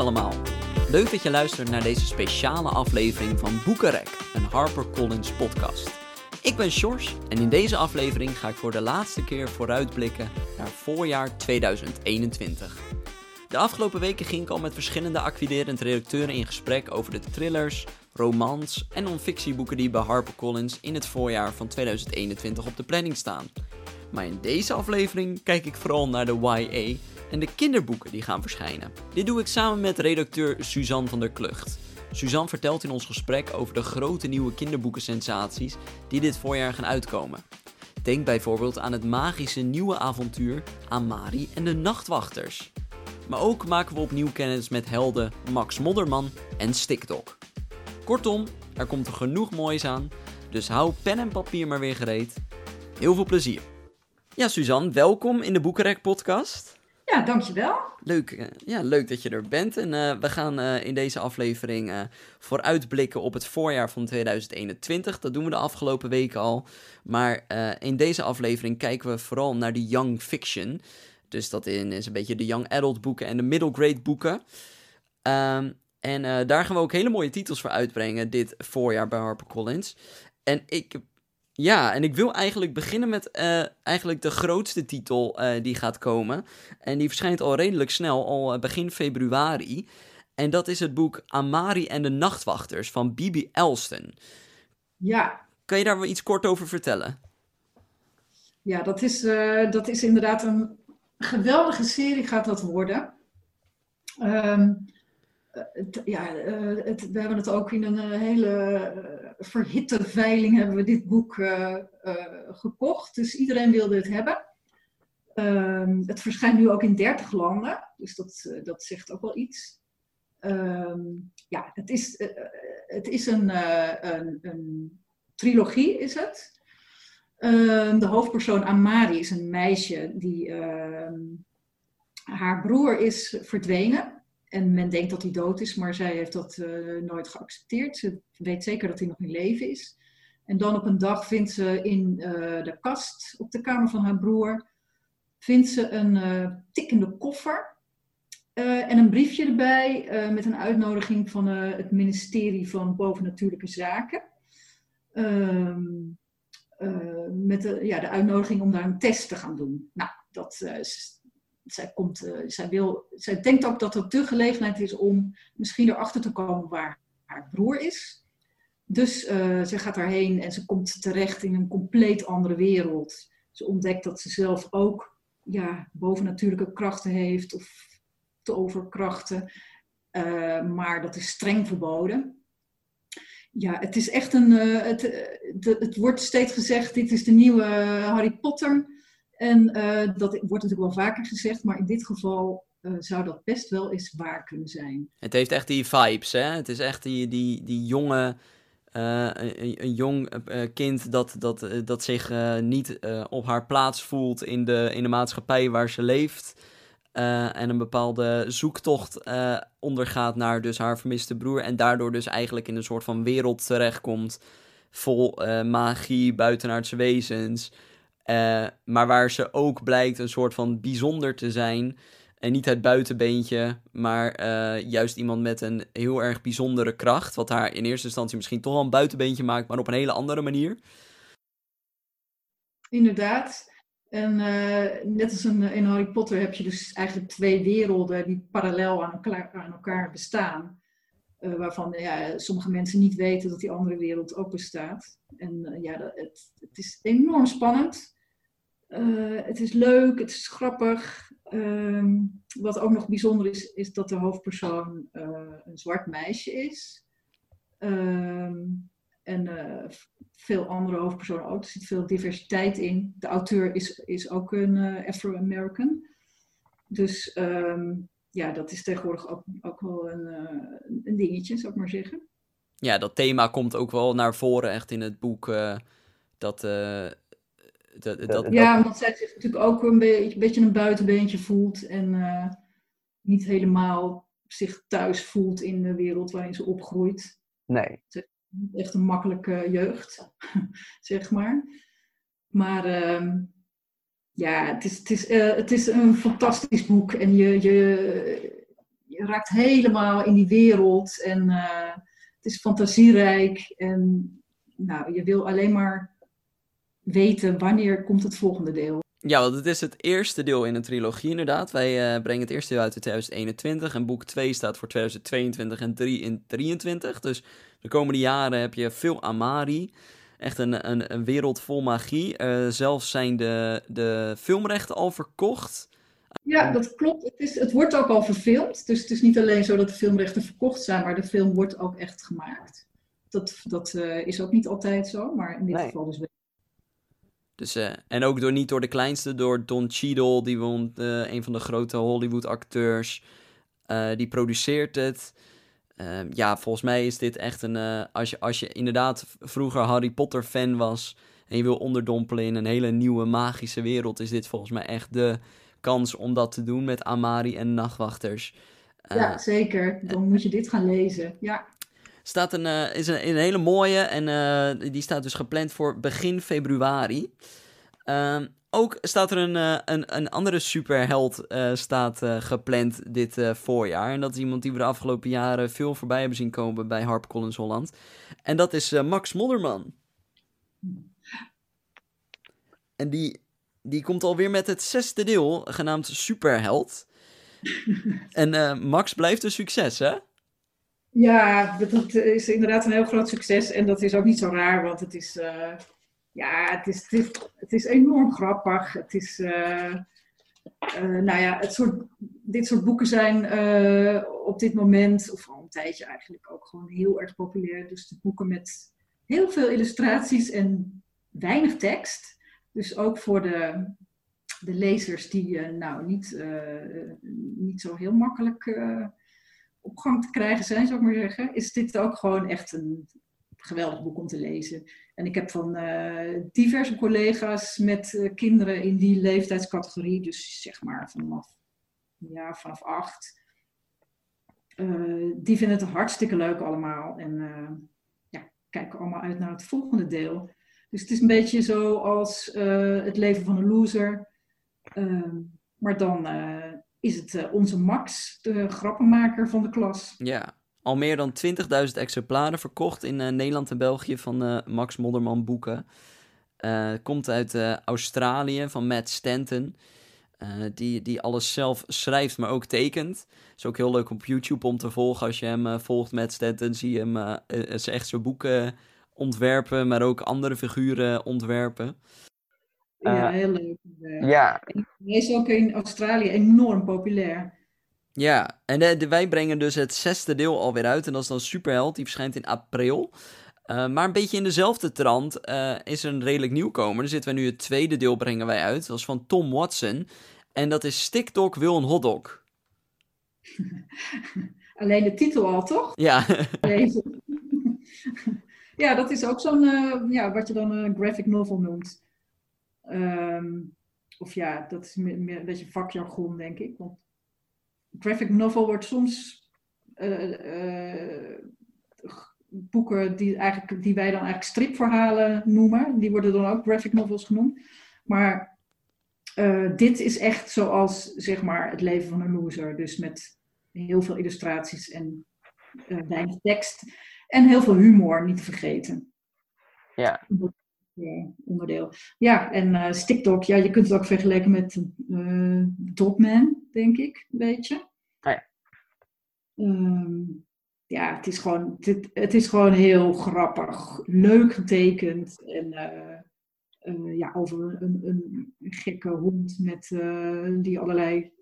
allemaal. Leuk dat je luistert naar deze speciale aflevering van Boekenrek, een HarperCollins podcast. Ik ben Sjors en in deze aflevering ga ik voor de laatste keer vooruitblikken naar voorjaar 2021. De afgelopen weken ging ik al met verschillende acquiderend redacteuren in gesprek over de thrillers, romans en non-fictieboeken die bij HarperCollins in het voorjaar van 2021 op de planning staan. Maar in deze aflevering kijk ik vooral naar de YA en de kinderboeken die gaan verschijnen. Dit doe ik samen met redacteur Suzanne van der Klucht. Suzanne vertelt in ons gesprek over de grote nieuwe kinderboekensensaties die dit voorjaar gaan uitkomen. Denk bijvoorbeeld aan het magische nieuwe avontuur Amari en de Nachtwachters. Maar ook maken we opnieuw kennis met helden Max Modderman en Stickdog. Kortom, er komt er genoeg moois aan, dus hou pen en papier maar weer gereed. Heel veel plezier. Ja, Suzanne, welkom in de Boekenrek podcast. Ja, dankjewel. Leuk, eh, ja, leuk dat je er bent. En uh, we gaan uh, in deze aflevering uh, vooruitblikken op het voorjaar van 2021. Dat doen we de afgelopen weken al. Maar in deze aflevering kijken we vooral naar de young fiction. Dus dat is een beetje de young adult boeken en de middle grade boeken. Um, en daar gaan we ook hele mooie titels voor uitbrengen dit voorjaar bij HarperCollins. En ik ja, en ik wil eigenlijk beginnen met uh, eigenlijk de grootste titel uh, die gaat komen. En die verschijnt al redelijk snel, al uh, begin februari. En dat is het boek Amari en de Nachtwachters van Bibi Elston. Ja. Kan je daar wel iets kort over vertellen? Ja, dat is, dat is inderdaad een geweldige serie gaat dat worden. Um, ja, het, we hebben het ook in een hele verhitte veiling hebben we dit boek gekocht. Dus iedereen wilde het hebben. Um, het verschijnt nu ook in 30 landen, dus dat, dat zegt ook wel iets. Um, ja, het is, het is een, een, een, trilogie, is het. Um, de hoofdpersoon Amari is een meisje die haar broer is verdwenen. En men denkt dat hij dood is, maar zij heeft dat uh, nooit geaccepteerd. Ze weet zeker dat hij nog in leven is. En dan op een dag vindt ze in uh, de kast op de kamer van haar broer vindt ze een uh, tikkende koffer en een briefje erbij met een uitnodiging van het ministerie van Bovennatuurlijke Zaken. Ehm, met de, ja, de uitnodiging om daar een test te gaan doen. Nou, dat zij, komt, uh, zij, wil, zij denkt ook dat het de gelegenheid is om misschien erachter te komen waar haar broer is. Dus uh, ze gaat daarheen en ze komt terecht in een compleet andere wereld. Ze ontdekt dat ze zelf ook ja, bovennatuurlijke krachten heeft of toverkrachten. Uh, maar dat is streng verboden. Ja, het is echt een. het, het wordt steeds gezegd: dit is de nieuwe Harry Potter. En uh, dat wordt natuurlijk wel vaker gezegd, maar in dit geval uh, zou dat best wel eens waar kunnen zijn. Het heeft echt die vibes, hè? Het is echt die, die, die jonge, uh, een, een, jong kind dat, dat, dat zich niet op haar plaats voelt in de, in de maatschappij waar ze leeft. en een bepaalde zoektocht ondergaat naar dus haar vermiste broer. En daardoor dus eigenlijk in een soort van wereld terechtkomt vol magie, buitenaardse wezens. Uh, maar waar ze ook blijkt een soort van bijzonder te zijn. En niet het buitenbeentje, maar uh, juist iemand met een heel erg bijzondere kracht. Wat haar in eerste instantie misschien toch wel een buitenbeentje maakt, maar op een hele andere manier. Inderdaad. En uh, net als in, Harry Potter heb je dus eigenlijk twee werelden die parallel aan elkaar, aan elkaar bestaan. waarvan ja, sommige mensen niet weten dat die andere wereld ook bestaat. En ja, dat, het, het is enorm spannend. Uh, het is leuk, het is grappig. Um, wat ook nog bijzonder is, is dat de hoofdpersoon uh, een zwart meisje is. Um, en uh, veel andere hoofdpersonen ook. Er zit veel diversiteit in. De auteur is, is ook een Afro-American. Dus um, ja, dat is tegenwoordig ook, ook wel een, een dingetje, zou ik maar zeggen. Ja, dat thema komt ook wel naar voren echt in het boek. dat dat, dat, ja, omdat zij zich natuurlijk ook een beetje, een, beetje een buitenbeentje voelt en uh, niet helemaal zich thuis voelt in de wereld waarin ze opgroeit. Nee. Het is echt een makkelijke jeugd, zeg maar. Maar uh, ja, het is, het, is, uh, het is een fantastisch boek en je, je, je raakt helemaal in die wereld en het is fantasierijk. En nou, je wil alleen maar weten wanneer komt het volgende deel. Ja, want het is het eerste deel in een trilogie inderdaad. Wij uh, brengen het eerste deel uit in 2021 en boek 2 staat voor 2022 en 3 in 23. Dus de komende jaren heb je veel Amari. Echt een, een, een wereld vol magie. Uh, zelfs zijn de, de filmrechten al verkocht. Ja, dat klopt. Het, is, het wordt ook al verfilmd. Dus het is niet alleen zo dat de filmrechten verkocht zijn, maar de film wordt ook echt gemaakt. Dat, dat uh, is ook niet altijd zo, maar in dit nee. geval dus wel. Dus, uh, en ook door, niet door de kleinste, door Don Cheadle, die woont, uh, een van de grote Hollywood-acteurs. die produceert het. Ehm, ja, volgens mij is dit echt een. als, je, als je inderdaad vroeger Harry Potter-fan was. en je wil onderdompelen in een hele nieuwe magische wereld. is dit volgens mij echt de kans om dat te doen met Amari en Nachtwachters. ja, zeker. Dan moet je dit gaan lezen. Ja staat een, uh, is een, een, hele mooie en uh, die staat dus gepland voor begin februari. Uh, ook staat er een, uh, een, een andere superheld staat, gepland dit voorjaar. En dat is iemand die we de afgelopen jaren veel voorbij hebben zien komen bij HarperCollins Holland. En dat is Max Modderman. En die, die komt alweer met het zesde deel, genaamd Superheld. en Max blijft een succes, hè? Ja, dat is inderdaad een heel groot succes. En dat is ook niet zo raar, want het is, uh, ja, het is, het, is, het is enorm grappig. Het is, uh, uh, nou ja, het soort, dit soort boeken zijn op dit moment, of al een tijdje eigenlijk, ook gewoon heel erg populair. Dus de boeken met heel veel illustraties en weinig tekst. Dus ook voor de, de lezers die nou niet, niet zo heel makkelijk opgang te krijgen zijn, zou ik maar zeggen, is dit ook gewoon echt een geweldig boek om te lezen. En ik heb van uh, diverse collega's met uh, kinderen in die leeftijdscategorie, dus zeg maar vanaf, ja, vanaf acht. Uh, die vinden het hartstikke leuk allemaal en ja, kijken allemaal uit naar het volgende deel. Dus het is een beetje zoals het leven van een loser, ehm, maar dan is het uh, onze Max, de grappenmaker van de klas. Ja, al meer dan 20.000 exemplaren verkocht in uh, Nederland en België van uh, Max Modderman boeken. komt uit Australië van Matt Stanton. die, die alles zelf schrijft, maar ook tekent. Is ook heel leuk op YouTube om te volgen. Als je hem volgt, Matt Stanton, zie je hem echt zijn boeken ontwerpen, maar ook andere figuren ontwerpen. Ja, eh, heel leuk. Ja. Hij is ook in Australië enorm populair. Ja, en de, wij brengen dus het zesde deel alweer uit. En dat is dan Superheld. Die verschijnt in april. Uh, maar een beetje in dezelfde trant uh, is er een redelijk nieuwkomer. Dan zitten we nu het tweede deel brengen wij uit. Dat is van Tom Watson. En dat is Stickdog wil een hotdog. Alleen de titel al, toch? Ja. ja, dat is ook zo'n, uh, ja, wat je dan een graphic novel noemt. Um, of ja, dat is meer, meer, een beetje vakjargon, denk ik. Want graphic novel wordt soms uh, uh, boeken die, eigenlijk, die wij dan eigenlijk stripverhalen noemen. Die worden dan ook graphic novels genoemd. Maar uh, dit is echt zoals zeg maar, het leven van een loser. Dus met heel veel illustraties en weinig tekst. En heel veel humor, niet te vergeten. Ja onderdeel. Ja, en uh, TikTok, ja, je kunt het ook vergelijken met uh, Dogman, denk ik, een beetje. Oh ja. Um, ja, het is, gewoon, het, het, is gewoon heel grappig, leuk getekend en uh, ja, over een, een, gekke hond met, die allerlei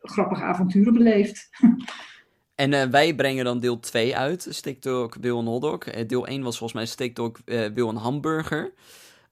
grappige avonturen beleeft. En uh, wij brengen dan deel 2 uit, Stickdog wil een hotdog. Uh, deel 1 was volgens mij Stickdog uh, wil een hamburger.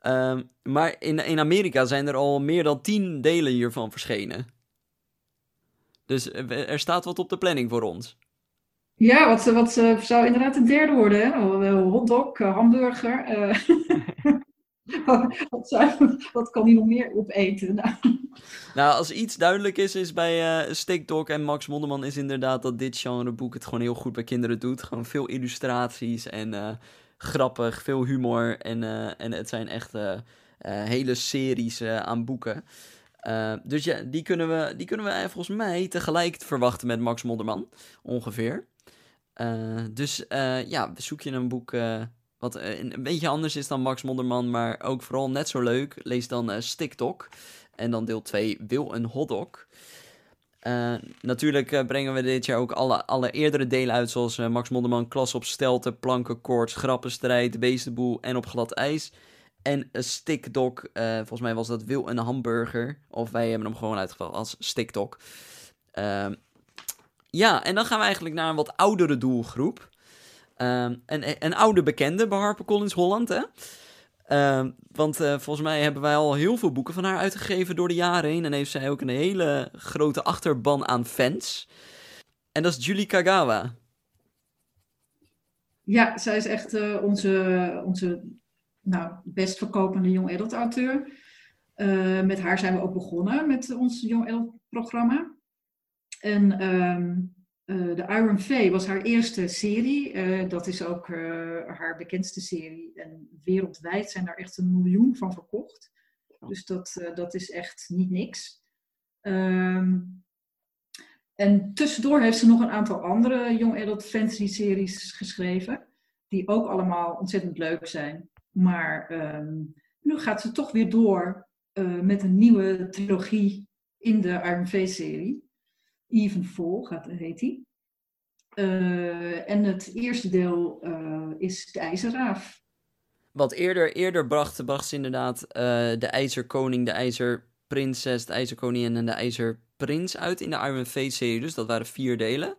Ehm, maar in, in Amerika zijn er al meer dan 10 delen hiervan verschenen. Dus er staat wat op de planning voor ons. Ja, wat, wat zou inderdaad het derde worden, hè? Hotdog, hamburger. wat, wat, kan hij nog meer opeten? Nou. als iets duidelijk is, is bij uh, Dog en Max Mondeman is inderdaad dat dit genreboek het gewoon heel goed bij kinderen doet. Gewoon veel illustraties en uh, grappig, veel humor. En, uh, en het zijn echt hele series aan boeken. Dus ja, die kunnen, we, die kunnen we volgens mij tegelijk verwachten met Max Modderman, ongeveer. Dus ja, zoek je een boek wat een, een, beetje anders is dan Max Modderman, maar ook vooral net zo leuk. Lees dan Sticktok. En dan deel 2, Wil een hotdog. Uh, natuurlijk uh, brengen we dit jaar ook alle, alle eerdere delen uit, zoals uh, Max Modderman, Klas op Stelten, Plankenkoorts, Grappenstrijd, Beestenboel en Op Glad IJs. En een stickdog, volgens mij was dat Wil een hamburger, of wij hebben hem gewoon uitgevallen als stickdog. Ehm, ja, en dan gaan we eigenlijk naar een wat oudere doelgroep. Ehm, een, een oude bekende bij HarperCollins Holland, hè. Uh, want uh, volgens mij hebben wij al heel veel boeken van haar uitgegeven door de jaren heen. En heeft zij ook een hele grote achterban aan fans. En dat is Julie Kagawa. Ja, zij is echt uh, onze, onze nou, best verkopende young adult auteur. Uh, met haar zijn we ook begonnen met ons young adult programma. En um, uh, de Iron Fey was haar eerste serie. Uh, dat is ook uh, haar bekendste serie. En wereldwijd zijn daar echt een miljoen van verkocht. Dus dat, dat is echt niet niks. Um, en tussendoor heeft ze nog een aantal andere young adult fantasy series geschreven. Die ook allemaal ontzettend leuk zijn. Maar um, nu gaat ze toch weer door met een nieuwe trilogie in de Iron Fey serie. Even Fall gaat, heet die. Uh, en het eerste deel uh, is de IJzerraaf. Want eerder, eerder bracht, bracht ze inderdaad uh, de IJzerkoning, de IJzerprinses, de IJzerkoningin en de IJzerprins uit in de Iron Fate-serie. Dus dat waren vier delen.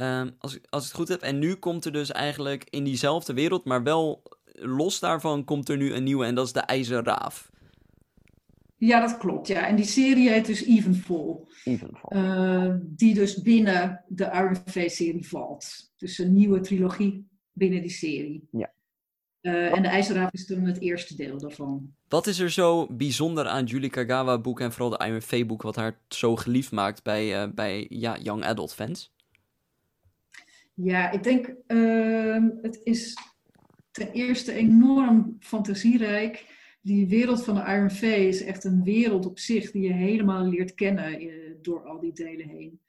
Um, als, als ik het goed heb. En nu komt er dus eigenlijk in diezelfde wereld, maar wel los daarvan, komt er nu een nieuwe en dat is de IJzerraaf. Ja, dat klopt. Ja. En die serie heet dus Evenfall. Evenfall. Uh, die dus binnen de Iron Fey-serie valt. Dus een nieuwe trilogie binnen die serie. Ja. Uh, en de IJzerraaf is dan het eerste deel daarvan. Wat is er zo bijzonder aan Julie Kagawa boek en vooral de Iron Fey boek wat haar zo geliefd maakt bij, uh, bij ja, young adult fans? Ja, ik denk uh, het is ten eerste enorm fantasierijk die wereld van de Fey is echt een wereld op zich die je helemaal leert kennen uh, door al die delen heen.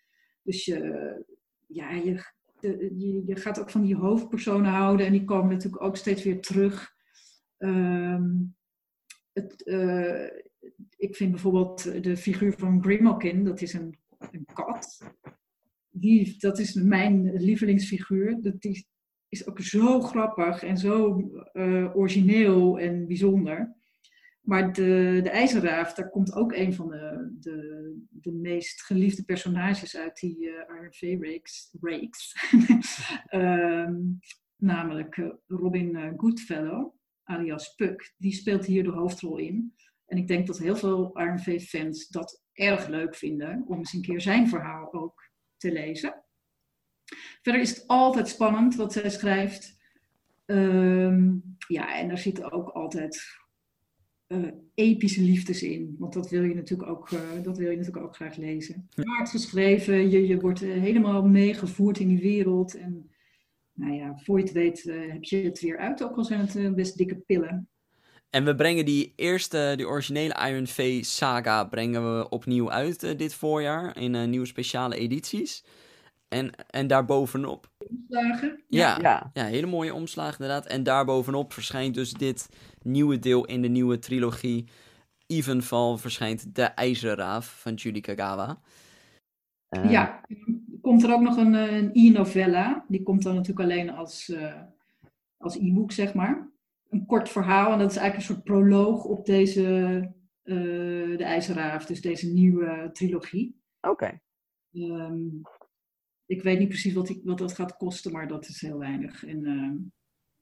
Dus je, ja, je, je, je, gaat ook van die hoofdpersonen houden en die komen natuurlijk ook steeds weer terug. Um, het, uh, ik vind bijvoorbeeld de figuur van Grimalkin, dat is een, een kat. Die, dat is mijn lievelingsfiguur. Dat die is ook zo grappig en zo uh, origineel en bijzonder. Maar de, de IJzerraaf, daar komt ook een van de, de, de meest geliefde personages uit die uh, Iron Fey-reeks. um, namelijk uh, Robin uh, Goodfellow, alias Puck. Die speelt hier de hoofdrol in. En ik denk dat heel veel Iron Fey-fans dat erg leuk vinden om eens een keer zijn verhaal ook te lezen. Verder is het altijd spannend wat zij schrijft. Um, ja, en daar zitten ook altijd uh, epische liefdes in. Want dat wil je natuurlijk ook, uh, dat wil je natuurlijk ook graag lezen. Hard geschreven, je, je wordt uh, helemaal meegevoerd in die wereld. En nou ja, voor je het weet heb je het weer uit, ook al zijn het best dikke pillen. En we brengen die eerste, die originele Iron Fey saga, brengen we opnieuw uit dit voorjaar in nieuwe speciale edities. En, en daarbovenop. Omslagen? Ja, ja. ja, hele mooie omslagen inderdaad. En daarbovenop verschijnt dus dit nieuwe deel in de nieuwe trilogie. Evenval verschijnt De IJzerraaf van Judy Kagawa. Uh... Ja, komt er ook nog een, een e-novella. Die komt dan natuurlijk alleen als, uh, als e-book, zeg maar. Een kort verhaal. En dat is eigenlijk een soort proloog op deze uh, De IJzerraaf. Dus deze nieuwe trilogie. Oké. Okay. Um, ik weet niet precies wat, die, wat dat gaat kosten, maar dat is heel weinig. En uh,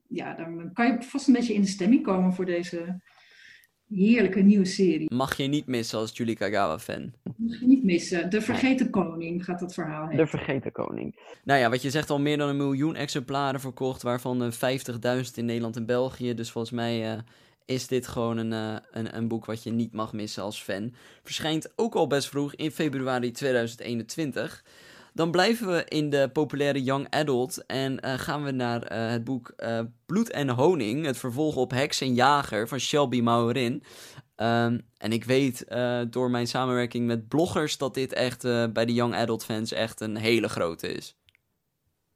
ja, dan kan je vast een beetje in de stemming komen voor deze heerlijke nieuwe serie. Mag je niet missen als Julie Kagawa-fan. Mag je niet missen. De Vergeten Koning gaat dat verhaal heten. De Vergeten Koning. Nou ja, wat je zegt al meer dan een miljoen exemplaren verkocht, waarvan uh, 50.000 in Nederland en België. Dus volgens mij... Uh, is dit gewoon een, uh, een, een boek wat je niet mag missen als fan. Verschijnt ook al best vroeg in februari 2021. Dan blijven we in de populaire young adult en uh, gaan we naar uh, het boek uh, Bloed en Honing, het vervolg op Heks en Jager van Shelby Maurin. Ehm, en ik weet door mijn samenwerking met bloggers dat dit echt bij de young adult fans echt een hele grote is.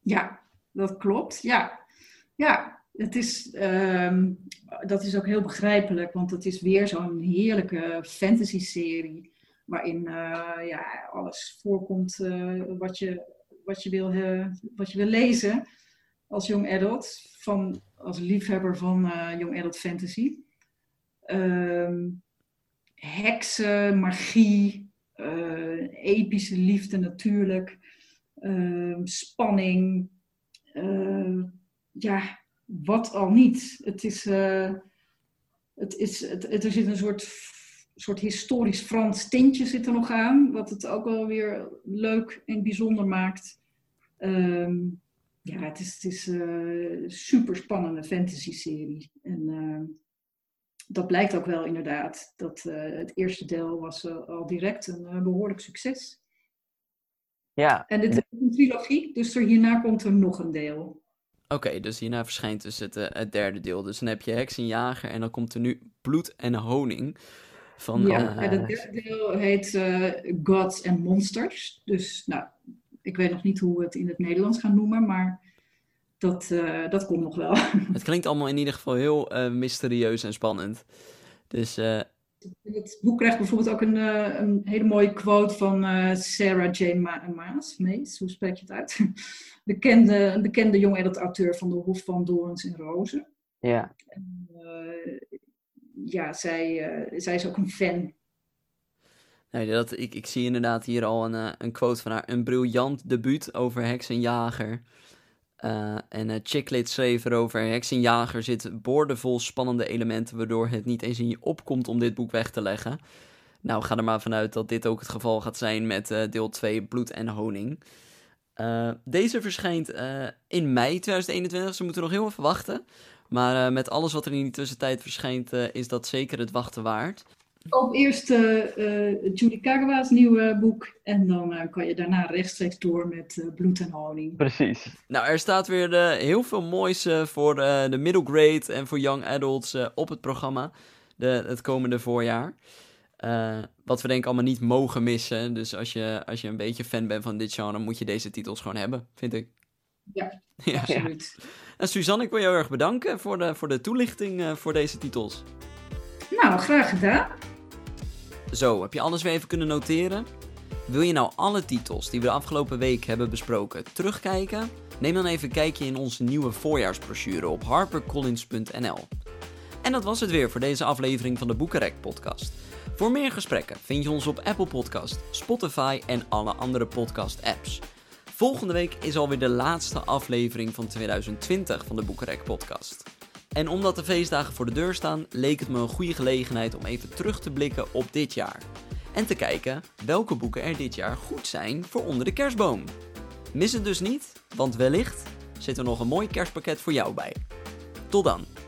Ja, dat klopt. Ja, ja het is, um, dat is ook heel begrijpelijk, want het is weer zo'n heerlijke fantasy-serie waarin uh, ja, alles voorkomt wat, je, wat, je wil, wat je wil lezen als young adult, van, als liefhebber van young adult fantasy. Um, heksen, magie, epische liefde natuurlijk, uh, spanning, ja, wat al niet. Het is, eh, het is, het, er zit een soort, soort historisch Frans tintje zit er nog aan, wat het ook wel weer leuk en bijzonder maakt. Um, ja, het is, het is een super spannende fantasy-serie. En dat blijkt ook wel inderdaad. Dat uh, het eerste deel was uh, al direct een uh, behoorlijk succes. Ja. En dit is een trilogie, dus er hierna komt er nog een deel. Oké, okay, dus hierna verschijnt dus het, het, derde deel. Dus dan heb je Heksenjager en dan komt er nu Bloed en Honing. Van, ja, en het derde deel heet Gods and Monsters. Dus nou, ik weet nog niet hoe we het in het Nederlands gaan noemen, maar dat, uh, dat komt nog wel. Het klinkt allemaal in ieder geval heel uh, mysterieus en spannend. Dus, uh... Het boek krijgt bijvoorbeeld ook een, een hele mooie quote van Sarah Jane Ma Maas. Mees, hoe spreek je het uit? bekende, een bekende jong adult auteur van de Hof van Dorens en Rozen. Ja. En, ja, zij, zij is ook een fan Nee, dat, ik, ik zie inderdaad hier al een, een quote van haar. Een briljant debuut over heksenjager. Uh, en uh, Chicklit schreef erover: Heksenjager zit boordevol spannende elementen, waardoor het niet eens in je opkomt om dit boek weg te leggen. Nou, ga er maar vanuit dat dit ook het geval gaat zijn met deel 2, Bloed en Honing. deze verschijnt in mei 2021, ze moeten nog heel even wachten. Maar met alles wat er in die tussentijd verschijnt, is dat zeker het wachten waard. Op eerst uh, Julie Kagawa's nieuwe boek. En dan uh, kan je daarna rechtstreeks door met uh, Bloed en Honing. Precies. Nou, er staat weer heel veel moois voor de middle grade en voor young adults op het programma. De, het komende voorjaar. wat we denk ik allemaal niet mogen missen. Dus als je, als je een beetje fan bent van dit genre, moet je deze titels gewoon hebben, vind ik. Ja, ja. absoluut. En Suzanne, ik wil jou erg bedanken voor de, voor de toelichting voor deze titels. Nou, graag gedaan. Zo, heb je alles weer even kunnen noteren? Wil je nou alle titels die we de afgelopen week hebben besproken terugkijken? Neem dan even een kijkje in onze nieuwe voorjaarsbrochure op harpercollins.nl. En dat was het weer voor deze aflevering van de Boekenrek podcast. Voor meer gesprekken vind je ons op Apple Podcast, Spotify en alle andere podcast apps. Volgende week is alweer de laatste aflevering van 2020 van de Boekenrek podcast. En omdat de feestdagen voor de deur staan, leek het me een goede gelegenheid om even terug te blikken op dit jaar. En te kijken welke boeken er dit jaar goed zijn voor onder de kerstboom. Mis het dus niet, want wellicht zit er nog een mooi kerstpakket voor jou bij. Tot dan!